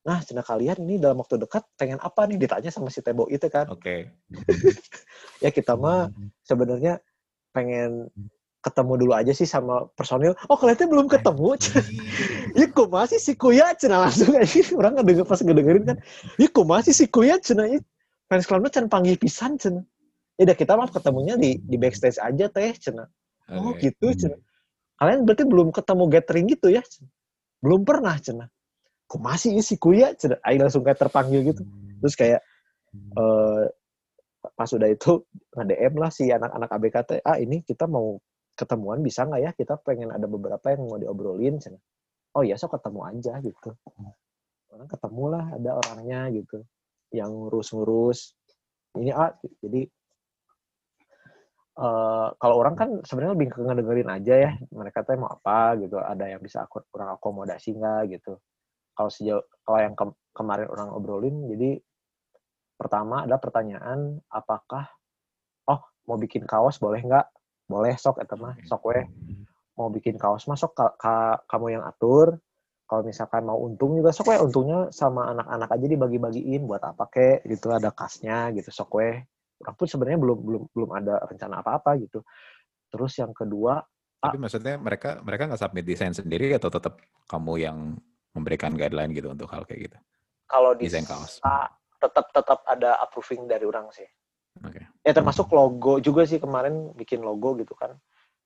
Speaker 2: nah cina kalian ini dalam waktu dekat pengen apa nih? Ditanya sama si Tebo itu kan.
Speaker 1: Oke. Okay.
Speaker 2: ya kita mah sebenarnya pengen ketemu dulu aja sih sama personil. Oh kalian belum ketemu. Ya kok masih si Kuya cina langsung aja orang ngedenger pas ngedengerin kan. Ya kok masih si Kuya cina fans clubnya cina panggil pisan cina. Ya udah kita mah ketemunya di di backstage aja teh cina. Oh okay. gitu cina. Kalian berarti belum ketemu gathering gitu ya cina. belum pernah cina. Kok masih isi kuya Aing langsung kayak terpanggil gitu. Terus kayak uh, pas udah itu nge-DM lah si anak-anak ABKT ah ini kita mau ketemuan bisa nggak ya? Kita pengen ada beberapa yang mau diobrolin oh ya so ketemu aja gitu. Orang ketemu lah ada orangnya gitu. Yang ngurus-ngurus. Ini ah jadi Uh, kalau orang kan sebenarnya lebih ngedengerin aja ya mereka tuh mau apa gitu. Ada yang bisa aku kurang akomodasi nggak gitu. Kalau sejauh kalau yang ke, kemarin orang obrolin jadi pertama ada pertanyaan apakah oh mau bikin kaos boleh nggak? Boleh sok itu mah. Sok weh. Mau bikin kaos masuk ka, ka, kamu yang atur. Kalau misalkan mau untung juga sok weh. Untungnya sama anak-anak aja dibagi-bagiin buat apa kek gitu ada kasnya gitu sok weh. Orang pun sebenarnya belum belum belum ada rencana apa-apa gitu. Terus yang kedua
Speaker 1: tapi ah, maksudnya mereka mereka nggak submit desain sendiri atau tetap kamu yang memberikan guideline gitu untuk hal kayak gitu?
Speaker 2: Kalau desain kaos. Tetap tetap ada approving dari orang sih.
Speaker 1: Oke. Okay.
Speaker 2: Ya termasuk logo juga sih kemarin bikin logo gitu kan.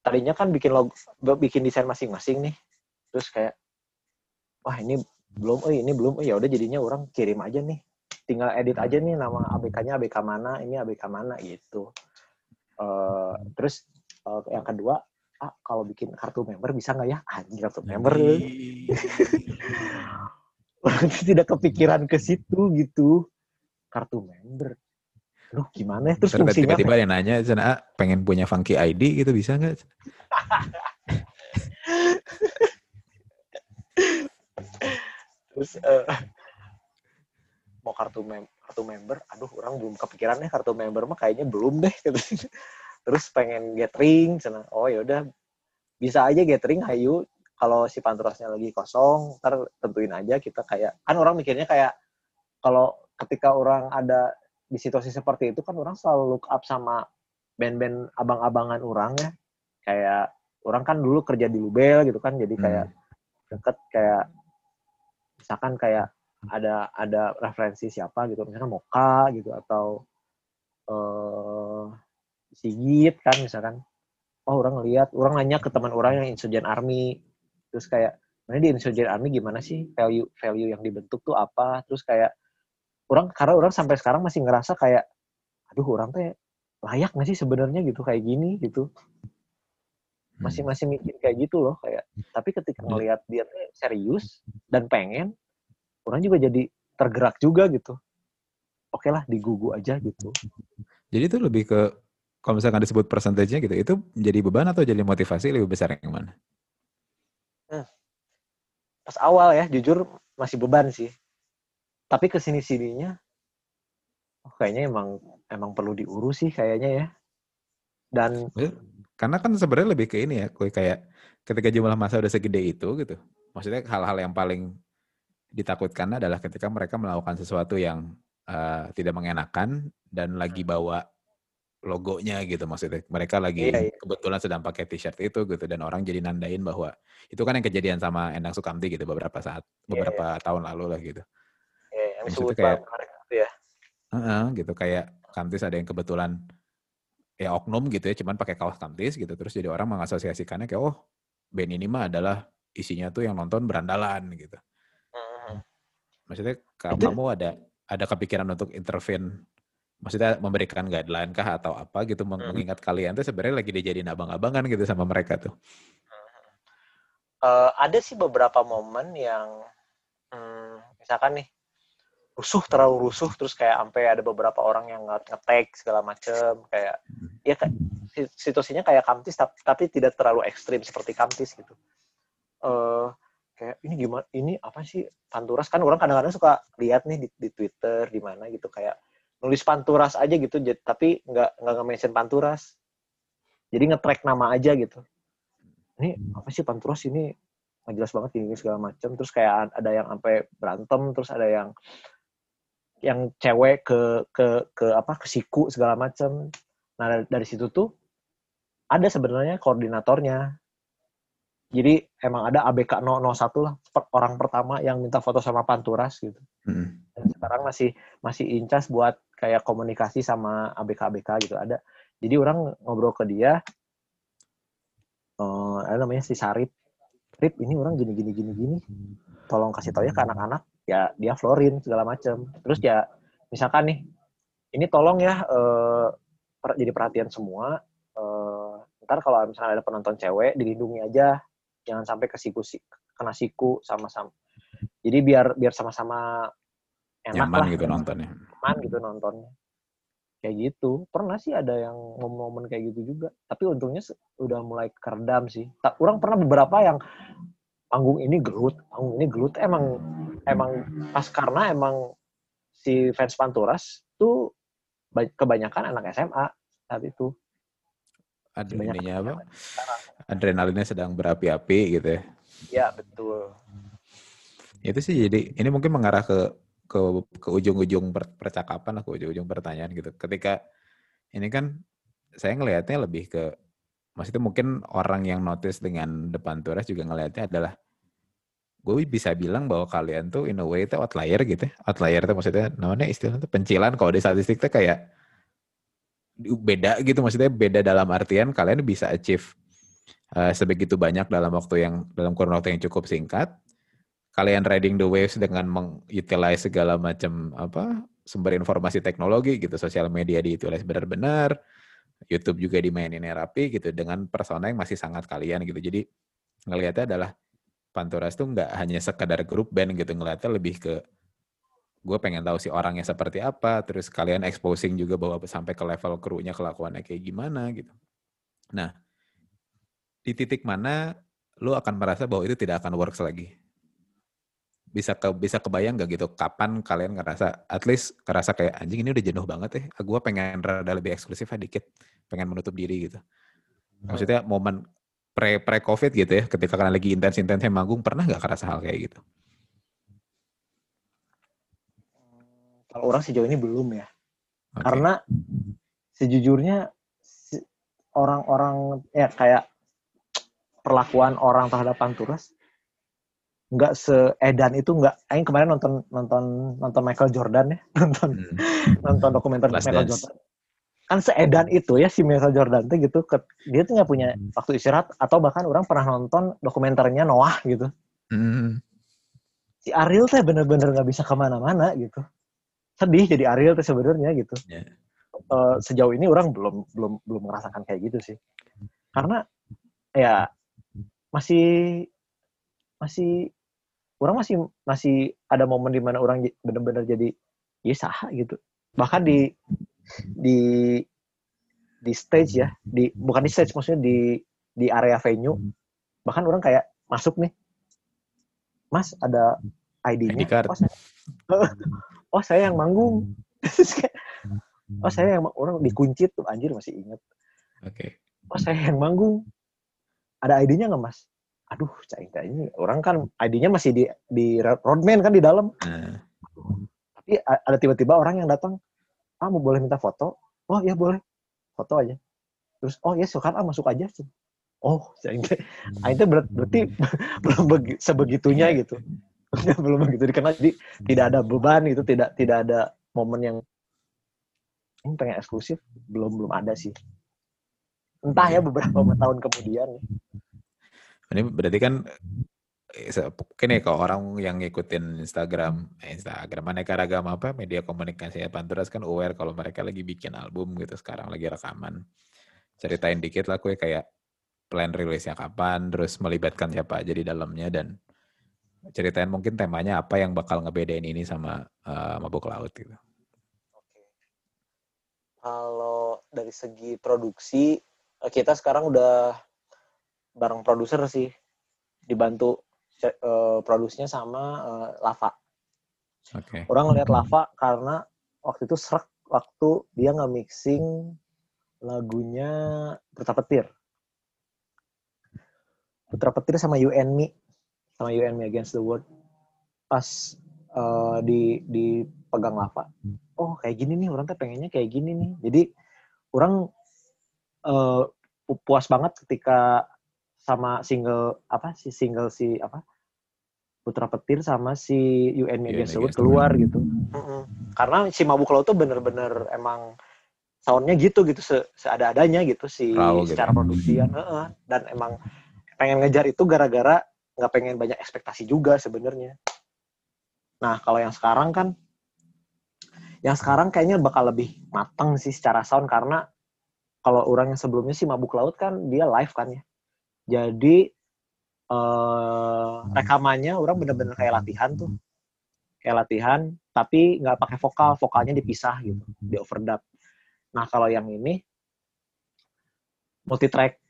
Speaker 2: Tadinya kan bikin logo bikin desain masing-masing nih. Terus kayak wah ini belum oh ini belum oh ya udah jadinya orang kirim aja nih. Tinggal edit aja nih nama ABK-nya ABK mana, ini ABK mana gitu. Uh, terus uh, yang kedua ah kalau bikin kartu member bisa nggak ya anjing kartu member tidak kepikiran ke situ gitu kartu member. Loh gimana ya? Terus fungsinya?
Speaker 1: tiba-tiba yang nanya, Cina, pengen punya funky ID gitu bisa nggak?
Speaker 2: Terus uh, mau kartu mem kartu member, aduh orang belum kepikiran nih kartu member mah kayaknya belum deh. Gitu. Terus pengen gathering sana oh ya udah. Bisa aja gathering hayu. Kalau si pantrosnya lagi kosong ntar tentuin aja kita kayak kan orang mikirnya kayak kalau ketika orang ada di situasi seperti itu kan orang selalu look up sama band-band abang-abangan orang ya. Kayak orang kan dulu kerja di Lubel gitu kan jadi kayak hmm. deket kayak misalkan kayak ada ada referensi siapa gitu misalkan Moka gitu atau uh, Sigit kan misalkan. Oh orang lihat orang nanya ke teman orang yang insurgent army. Terus kayak mana di insurgent army gimana sih? Value value yang dibentuk tuh apa? Terus kayak orang karena orang sampai sekarang masih ngerasa kayak aduh orang teh layak nggak sih sebenarnya gitu kayak gini gitu masih hmm. masih mikir kayak gitu loh kayak tapi ketika ngelihat dia tuh serius dan pengen orang juga jadi tergerak juga gitu oke lah digugu aja gitu
Speaker 1: jadi itu lebih ke kalau misalkan disebut persentasenya gitu, itu jadi beban atau jadi motivasi lebih besar yang mana?
Speaker 2: Hmm. Pas awal ya, jujur masih beban sih. Tapi ke sini sininya, oh, kayaknya emang emang perlu diurus sih kayaknya ya. Dan
Speaker 1: karena kan sebenarnya lebih ke ini ya, kayak ketika jumlah masa udah segede itu gitu. Maksudnya hal-hal yang paling ditakutkan adalah ketika mereka melakukan sesuatu yang uh, tidak mengenakan dan lagi bawa logonya gitu maksudnya. Mereka lagi iya, iya. kebetulan sedang pakai t-shirt itu gitu dan orang jadi nandain bahwa itu kan yang kejadian sama Endang Sukamti gitu beberapa saat iya, beberapa iya, tahun lalu lah gitu.
Speaker 2: Yang maksudnya kayak itu ya.
Speaker 1: Uh -uh, gitu kayak Kamtis ada yang kebetulan ya oknum gitu ya cuman pakai kaos Kamtis gitu terus jadi orang mengasosiasikannya kayak oh band ini mah adalah isinya tuh yang nonton berandalan gitu. Hmm. Maksudnya kamu ada ada kepikiran untuk intervene maksudnya memberikan guideline kah atau apa gitu hmm. mengingat kalian tuh sebenarnya lagi dijadiin abang-abangan gitu sama mereka tuh.
Speaker 2: Uh, ada sih beberapa momen yang hmm, misalkan nih rusuh terlalu rusuh terus kayak sampai ada beberapa orang yang ngetek segala macem kayak ya situasinya kayak kamtis tapi, tapi tidak terlalu ekstrim seperti kamtis gitu. Uh, kayak ini gimana ini apa sih panturas? Kan orang kadang-kadang suka lihat nih di, di Twitter di mana gitu kayak nulis Panturas aja gitu tapi nggak nggak nge-mention Panturas. Jadi nge-track nama aja gitu. Ini apa sih Panturas? Ini jelas banget ini segala macam terus kayak ada yang sampai berantem terus ada yang yang cewek ke ke ke apa ke siku segala macam nah dari, situ tuh ada sebenarnya koordinatornya jadi emang ada ABK 001 lah orang pertama yang minta foto sama Panturas gitu. Hmm. Dan sekarang masih masih incas buat kayak komunikasi sama ABK ABK gitu ada. Jadi orang ngobrol ke dia, uh, ada namanya si Sarip. Rip ini orang gini gini gini gini. Tolong kasih tau ya ke anak-anak. Ya dia florin segala macam. Terus ya misalkan nih, ini tolong ya uh, jadi perhatian semua. Uh, ntar kalau misalnya ada penonton cewek dilindungi aja. Jangan sampai ke siku kena siku sama-sama. Jadi biar biar sama-sama
Speaker 1: enak nyaman lah, gitu nontonnya.
Speaker 2: Nyaman gitu nontonnya. Kayak gitu. Pernah sih ada yang momen-momen kayak gitu juga. Tapi untungnya udah mulai keredam sih. Tak orang pernah beberapa yang panggung ini gelut panggung ini gelut emang emang pas karena emang si fans Panturas tuh kebanyakan anak SMA saat itu
Speaker 1: adrenalinnya apa? Adrenalinnya sedang berapi-api gitu ya.
Speaker 2: Iya, betul.
Speaker 1: Itu sih jadi ini mungkin mengarah ke ke ke ujung-ujung percakapan ke ujung-ujung pertanyaan gitu. Ketika ini kan saya ngelihatnya lebih ke maksudnya mungkin orang yang notice dengan depan turas juga ngelihatnya adalah gue bisa bilang bahwa kalian tuh in a way itu outlier gitu ya. Outlier itu maksudnya namanya istilahnya tuh pencilan. Kalau di statistik tuh kayak beda gitu. Maksudnya beda dalam artian kalian bisa achieve uh, sebegitu banyak dalam waktu yang dalam kurun waktu yang cukup singkat. Kalian riding the waves dengan mengutilize segala macam apa sumber informasi teknologi gitu. Sosial media diutilize benar-benar. YouTube juga dimainin rapi gitu dengan persona yang masih sangat kalian gitu. Jadi ngelihatnya adalah Panturas tuh nggak hanya sekedar grup band gitu ngelihatnya lebih ke gue pengen tahu si orangnya seperti apa, terus kalian exposing juga bahwa sampai ke level krunya kelakuannya kayak gimana gitu. Nah, di titik mana lu akan merasa bahwa itu tidak akan works lagi? Bisa ke bisa kebayang gak gitu kapan kalian ngerasa at least ngerasa kayak anjing ini udah jenuh banget ya, gue pengen rada lebih eksklusif dikit, pengen menutup diri gitu. Maksudnya momen pre pre covid gitu ya, ketika kalian lagi intens intensnya manggung pernah nggak kerasa hal kayak gitu?
Speaker 2: Kalau orang sejauh ini belum ya. Okay. Karena sejujurnya orang-orang ya kayak perlakuan orang terhadap Panturas nggak seedan itu nggak Aing kemarin nonton nonton nonton Michael Jordan ya nonton hmm. nonton dokumenter Last Michael Dance. Jordan kan seedan itu ya si Michael Jordan tuh gitu ke, dia tuh nggak punya hmm. waktu istirahat atau bahkan orang pernah nonton dokumenternya Noah gitu hmm. si Ariel tuh bener-bener nggak bisa ke mana-mana gitu sedih jadi Ariel tuh sebenarnya gitu yeah. Ya. uh, sejauh ini orang belum belum belum merasakan kayak gitu sih karena ya masih masih orang masih masih ada momen di mana orang benar-benar jadi ya sah gitu bahkan di di di stage ya di bukan di stage maksudnya di di area venue. Bahkan orang kayak masuk nih. Mas ada ID-nya ID oh, saya, oh saya yang manggung. Oh saya yang orang dikunci tuh anjir masih inget
Speaker 1: oke. Okay.
Speaker 2: oh saya yang manggung. Ada ID-nya nggak mas? Aduh cai ini orang kan ID-nya masih di di roadman kan di dalam. Hmm. tapi ada tiba-tiba orang yang datang ah mau boleh minta foto? Oh ya boleh. Foto aja. Terus oh ya silakan ah masuk aja. Oh cai hmm. itu ber berarti belum sebegitunya iya. gitu. Belum begitu dikenal. Jadi tidak ada beban itu tidak tidak ada momen yang ini pengen eksklusif? Belum belum ada sih. Entah ya beberapa tahun kemudian.
Speaker 1: Ini berarti kan mungkin ya kalau orang yang ngikutin Instagram, eh, Instagram aneka ragam apa media komunikasi Panturas kan aware kalau mereka lagi bikin album gitu sekarang lagi rekaman. Ceritain dikit lah kue kayak plan rilisnya kapan, terus melibatkan siapa aja di dalamnya dan ceritain mungkin temanya apa yang bakal ngebedain ini sama uh, Mabuk Laut gitu. Oke.
Speaker 2: Kalau dari segi produksi eh, kita sekarang udah bareng produser sih dibantu uh, produksinya sama uh, Lava. Okay. Orang ngeliat Lava karena waktu itu serak waktu dia nggak mixing lagunya Putra Petir. Putra Petir sama You and Me sama You and Me Against the World pas uh, di di pegang lava. Oh kayak gini nih orang tuh pengennya kayak gini nih. Jadi orang uh, puas banget ketika sama single apa si single si apa Putra Petir sama si UN Media Sound keluar gitu. Mm-hmm. Karena si Mabuk Laut tuh bener-bener emang soundnya gitu gitu se seada-adanya gitu si Rau, secara gitu. produksian uh-uh. dan emang pengen ngejar itu gara-gara nggak pengen banyak ekspektasi juga sebenarnya. Nah kalau yang sekarang kan yang sekarang kayaknya bakal lebih matang sih secara sound karena kalau orang yang sebelumnya sih Mabuk Laut kan dia live kan ya jadi uh, rekamannya orang bener-bener kayak latihan tuh. Kayak latihan tapi nggak pakai vokal vokalnya dipisah gitu di overdub. Nah kalau yang ini multi track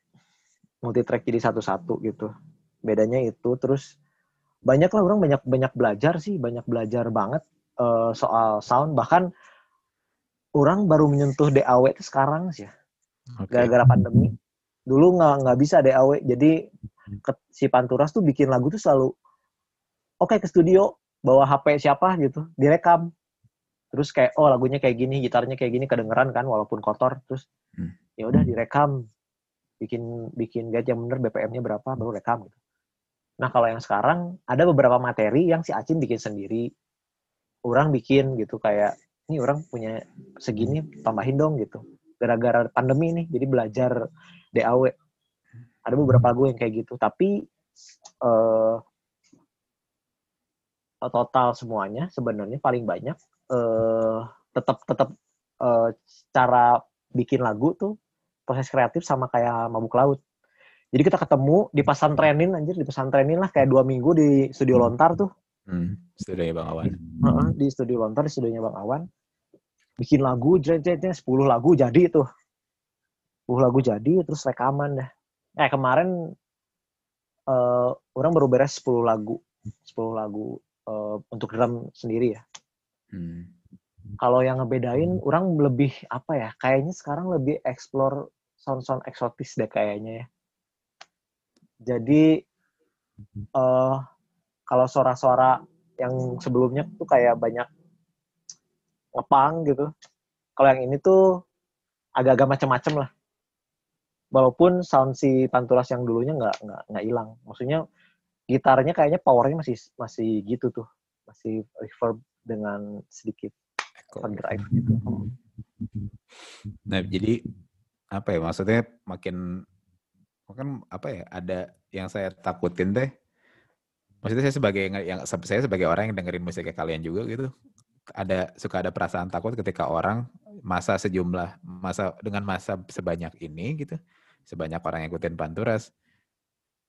Speaker 2: multi track jadi satu-satu gitu. Bedanya itu terus banyak lah orang banyak banyak belajar sih banyak belajar banget uh, soal sound. Bahkan orang baru menyentuh DAW itu sekarang sih ya. Gara-gara pandemi dulu nggak nggak bisa DAW jadi ke, si Panturas tuh bikin lagu tuh selalu oke okay, ke studio bawa HP siapa gitu direkam. Terus kayak oh lagunya kayak gini gitarnya kayak gini kedengeran kan walaupun kotor. Terus hmm. ya udah direkam bikin bikin guide yang bener BPM-nya berapa baru rekam gitu. Nah kalau yang sekarang ada beberapa materi yang si Acin bikin sendiri. Orang bikin gitu kayak ini orang punya segini tambahin dong gitu. Gara-gara pandemi nih jadi belajar DAW ada beberapa lagu yang kayak gitu. Tapi uh, total semuanya sebenarnya paling banyak uh, tetap tetap uh, cara bikin lagu tuh proses kreatif sama kayak mabuk laut. Jadi kita ketemu di pesantrenin anjir di pesantrenin lah kayak dua minggu di studio lontar tuh.
Speaker 1: Hmm, studionya bang Awan.
Speaker 2: Uh, di studio lontar di studionya bang Awan. Bikin lagu jret-jretnya 10 lagu jadi tuh uh lagu jadi terus rekaman dah eh kemarin uh, orang baru beres 10 lagu. 10 lagu uh, untuk drum sendiri ya. Hmm. kalau yang ngebedain orang lebih apa ya kayaknya sekarang lebih explore sound-sound eksotis deh kayaknya ya. Jadi uh, kalau suara-suara yang sebelumnya tuh kayak banyak ngepang gitu. Kalau yang ini tuh agak-agak macam-macam lah walaupun sound si Panturas yang dulunya nggak nggak nggak hilang. Maksudnya gitarnya kayaknya powernya masih masih gitu tuh. Masih reverb dengan sedikit overdrive gitu.
Speaker 1: Nah jadi apa ya maksudnya makin mungkin apa ya ada yang saya takutin deh maksudnya saya sebagai yang saya sebagai orang yang dengerin musiknya kalian juga gitu ada suka ada perasaan takut ketika orang masa sejumlah masa dengan masa sebanyak ini gitu sebanyak orang yang ikutin Panturas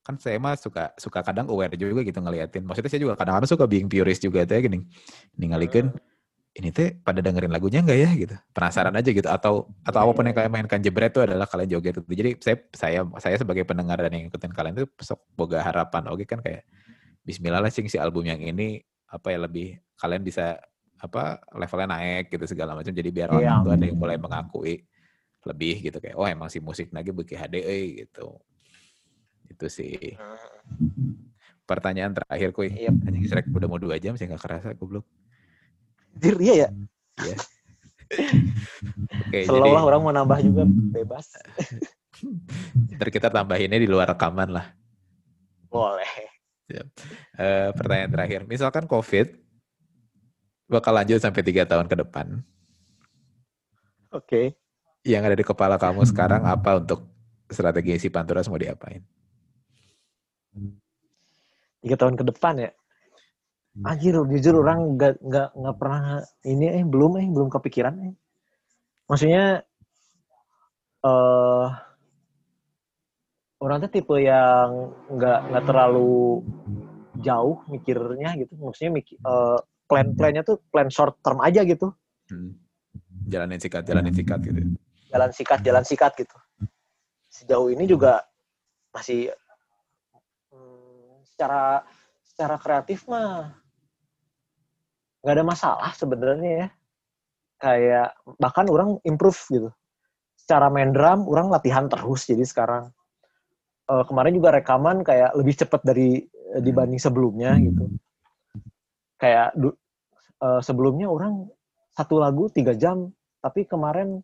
Speaker 1: kan saya mah suka suka kadang aware juga gitu ngeliatin. Maksudnya saya juga kadang-kadang suka being purist juga teh gini ninggalikeun hmm. ini teh pada dengerin lagunya enggak ya? gitu. Penasaran aja gitu. Atau atau iya, apa pun yang iya. kalian mainkan jebret itu adalah kalian joget itu jadi saya saya saya sebagai pendengar dan yang ikutin kalian itu sok boga harapan oke kan kayak Bismillah lah sing si album yang ini apa ya lebih kalian bisa apa levelnya naik gitu segala macam. Jadi biar orang yeah. tuh ada yang mulai mengakui lebih gitu kayak oh emang si musik lagi bagi HDE gitu itu sih pertanyaan terakhir kuy yep. hanya kisrek udah mau dua jam sih nggak kerasa goblok
Speaker 2: Dir, iya ya iya Oke, jadi, orang mau nambah juga bebas.
Speaker 1: Ntar kita tambahinnya di luar rekaman lah.
Speaker 2: Boleh.
Speaker 1: Uh, pertanyaan terakhir, misalkan COVID bakal lanjut sampai tiga tahun ke depan.
Speaker 2: Oke. Okay
Speaker 1: yang ada di kepala kamu sekarang apa untuk strategi si Panturas mau diapain?
Speaker 2: Tiga tahun ke depan ya. Anjir, jujur orang nggak nggak nggak pernah ini eh belum eh belum kepikiran eh. Maksudnya eh uh, orang tuh tipe yang nggak nggak terlalu jauh mikirnya gitu. Maksudnya mikir, uh, plan-plannya tuh plan short term aja gitu. Hmm.
Speaker 1: Jalanin sikat, jalanin sikat gitu
Speaker 2: jalan sikat jalan sikat gitu. Sejauh ini juga masih hmm, secara secara kreatif mah nggak ada masalah sebenarnya ya. Kayak bahkan orang improve gitu. Secara main drum orang latihan terus jadi sekarang. Uh, kemarin juga rekaman kayak lebih cepat dari uh, dibanding sebelumnya gitu. Kayak uh, sebelumnya orang satu lagu tiga jam tapi kemarin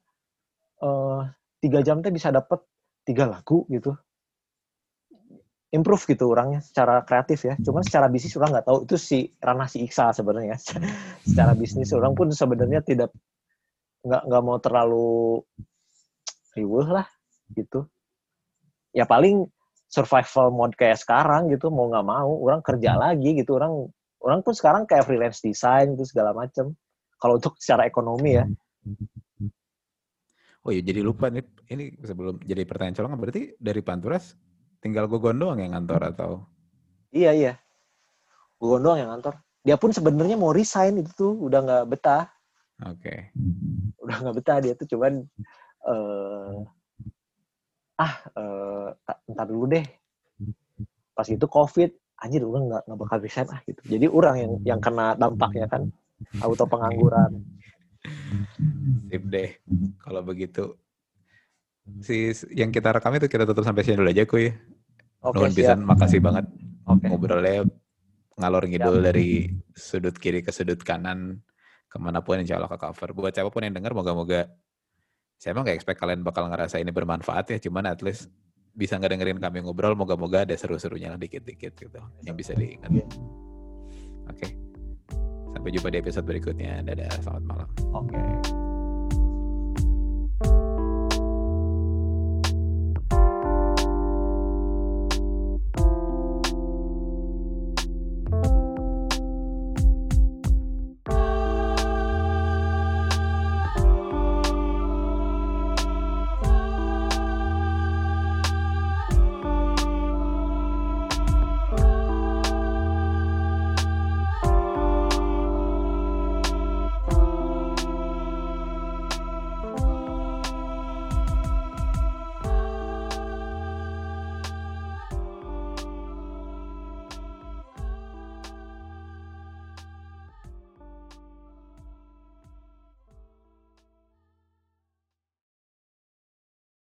Speaker 2: uh, tiga jam teh bisa dapet tiga lagu gitu improve gitu orangnya secara kreatif ya. Cuman secara bisnis orang nggak tahu itu si ranah si Iksa sebenarnya. secara bisnis orang pun sebenarnya tidak nggak nggak mau terlalu riuh lah gitu. Ya paling survival mode kayak sekarang gitu mau nggak mau orang kerja lagi gitu orang orang pun sekarang kayak freelance design gitu segala macem. Kalau untuk secara ekonomi ya.
Speaker 1: Oh iya jadi lupa nih ini sebelum jadi pertanyaan colongan berarti dari Panturas tinggal Gogon doang yang ngantor atau?
Speaker 2: Iya iya. Gogon doang yang ngantor. Dia pun sebenarnya mau resign itu tuh udah nggak betah.
Speaker 1: Oke. Okay.
Speaker 2: Udah nggak betah dia tuh cuman uh, ah uh, ntar dulu deh. Pas itu COVID anjir udah nggak nggak bakal resign ah gitu. Jadi orang yang yang kena dampaknya kan auto pengangguran.
Speaker 1: Sip deh. Kalau begitu. Si yang kita rekam itu kita tutup sampai sini dulu aja kuy. Oke, okay, bisa makasih banget okay. ngobrolnya ngalor ngidul dari sudut kiri ke sudut kanan ke mana pun insya Allah ke cover. Buat siapa pun yang dengar moga-moga saya emang gak expect kalian bakal ngerasa ini bermanfaat ya. Cuman at least bisa ngedengerin kami ngobrol moga-moga ada seru-serunya dikit-dikit gitu yang bisa diingat. Oke. Okay. Sampai jumpa di episode berikutnya. Dadah, selamat malam.
Speaker 2: Oke. Okay.